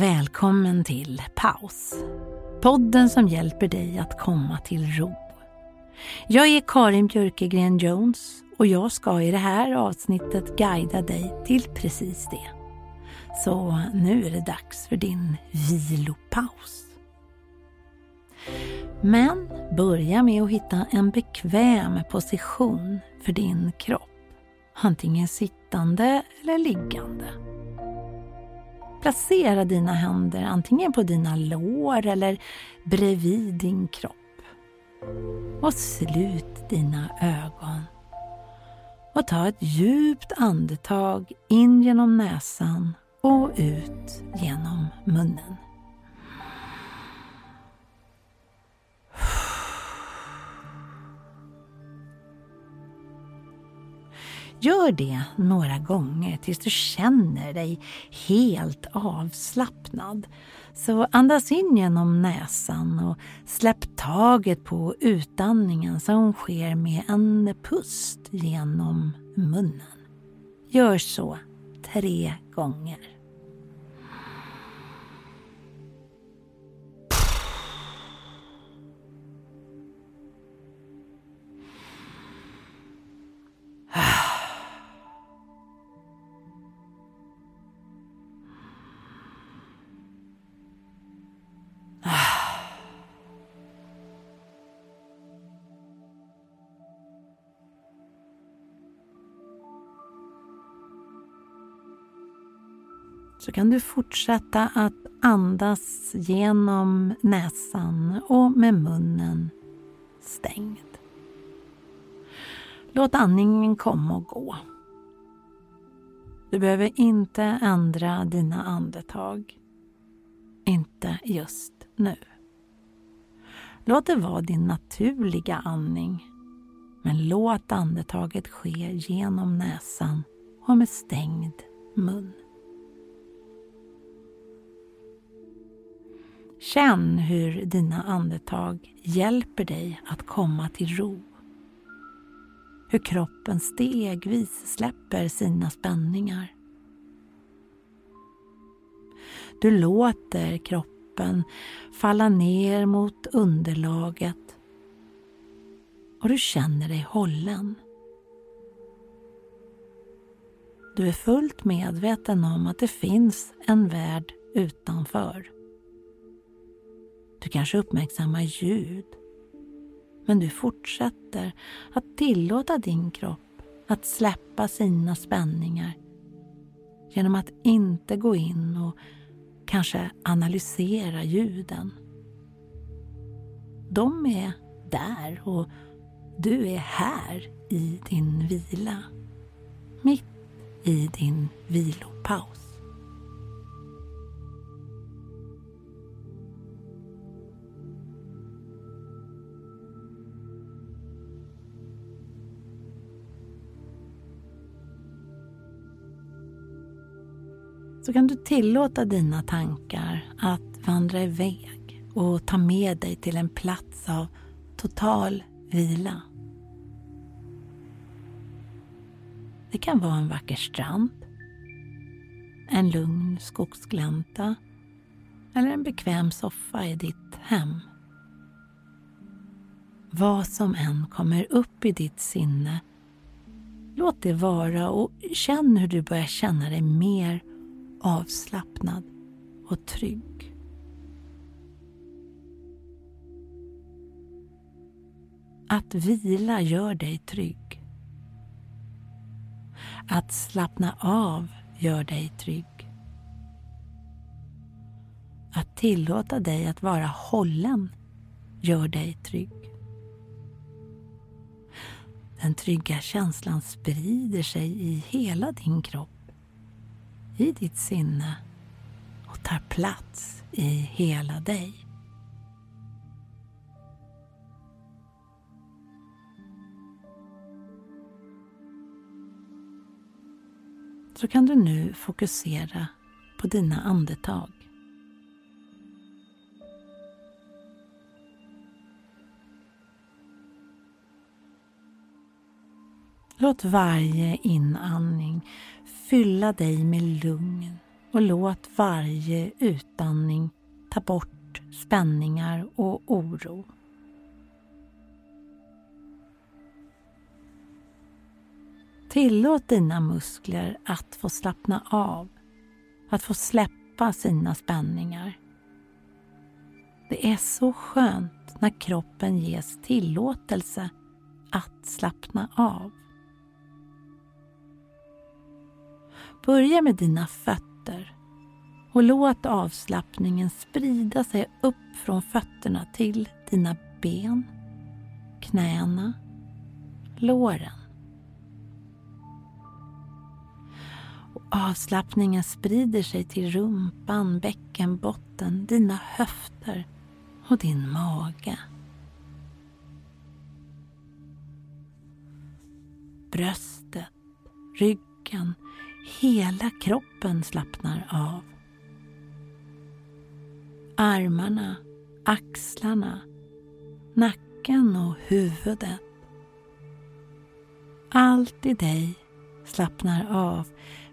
Välkommen till Paus. Podden som hjälper dig att komma till ro. Jag är Karin Björkegren Jones och jag ska i det här avsnittet guida dig till precis det. Så nu är det dags för din vilopaus. Men börja med att hitta en bekväm position för din kropp. Antingen sittande eller liggande. Placera dina händer antingen på dina lår eller bredvid din kropp. Och slut dina ögon. Och ta ett djupt andetag in genom näsan och ut genom munnen. Gör det några gånger tills du känner dig helt avslappnad. Så andas in genom näsan och släpp taget på utandningen som sker med en pust genom munnen. Gör så tre gånger. Så kan du fortsätta att andas genom näsan och med munnen stängd. Låt andningen komma och gå. Du behöver inte ändra dina andetag. Inte just nu. Låt det vara din naturliga andning. Men låt andetaget ske genom näsan och med stängd mun. Känn hur dina andetag hjälper dig att komma till ro. Hur kroppen stegvis släpper sina spänningar. Du låter kroppen falla ner mot underlaget och du känner dig hållen. Du är fullt medveten om att det finns en värld utanför. Du kanske uppmärksammar ljud. Men du fortsätter att tillåta din kropp att släppa sina spänningar genom att inte gå in och kanske analysera ljuden. De är där och du är här i din vila. Mitt i din vilopaus. Så kan du tillåta dina tankar att vandra iväg och ta med dig till en plats av total vila. Det kan vara en vacker strand, en lugn skogsglänta eller en bekväm soffa i ditt hem. Vad som än kommer upp i ditt sinne, låt det vara och känn hur du börjar känna dig mer avslappnad och trygg. Att vila gör dig trygg. Att slappna av gör dig trygg. Att tillåta dig att vara hållen gör dig trygg. Den trygga känslan sprider sig i hela din kropp, i ditt sinne och tar plats i hela dig. Så kan du nu fokusera på dina andetag. Låt varje inandning fylla dig med lugn och låt varje utandning ta bort spänningar och oro. Tillåt dina muskler att få slappna av, att få släppa sina spänningar. Det är så skönt när kroppen ges tillåtelse att slappna av. Börja med dina fötter och låt avslappningen sprida sig upp från fötterna till dina ben, knäna, låren. Och avslappningen sprider sig till rumpan, bäckenbotten, dina höfter och din mage. Bröstet, ryggen, Hela kroppen slappnar av. Armarna, axlarna, nacken och huvudet. Allt i dig slappnar av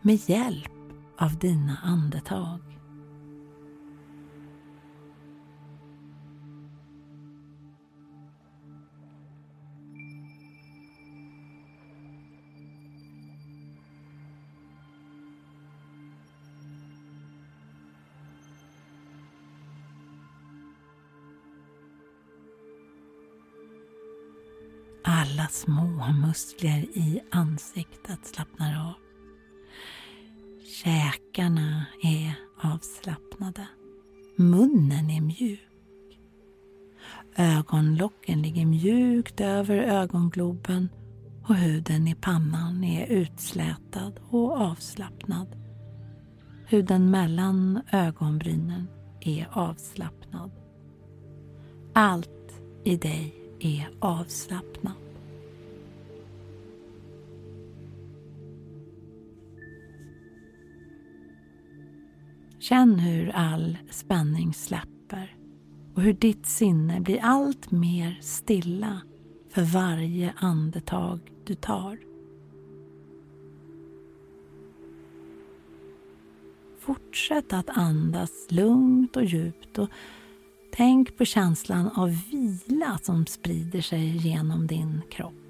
med hjälp av dina andetag. Alla små muskler i ansiktet slappnar av. Käkarna är avslappnade. Munnen är mjuk. Ögonlocken ligger mjukt över ögongloben och huden i pannan är utslätad och avslappnad. Huden mellan ögonbrynen är avslappnad. Allt i dig är avslappnat. Känn hur all spänning släpper och hur ditt sinne blir allt mer stilla för varje andetag du tar. Fortsätt att andas lugnt och djupt och tänk på känslan av vila som sprider sig genom din kropp.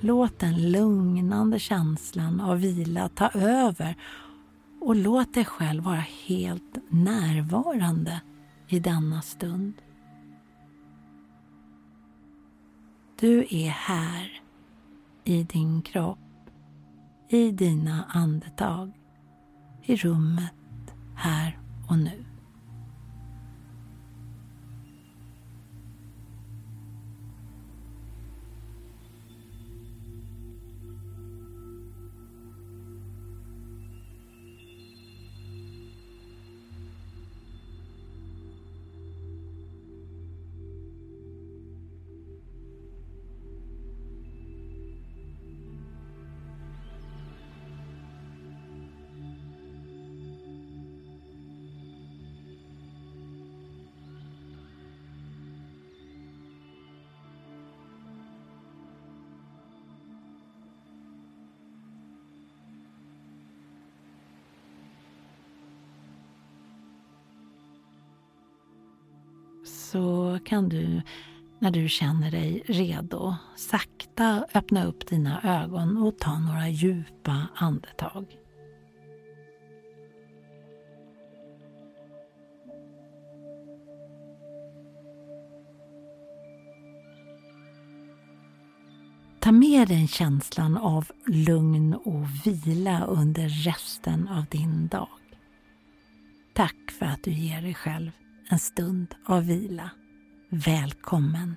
Låt den lugnande känslan av vila ta över och låt dig själv vara helt närvarande i denna stund. Du är här i din kropp, i dina andetag, i rummet här och nu. Så kan du, när du känner dig redo, sakta öppna upp dina ögon och ta några djupa andetag. Ta med dig känslan av lugn och vila under resten av din dag. Tack för att du ger dig själv en stund av vila. Välkommen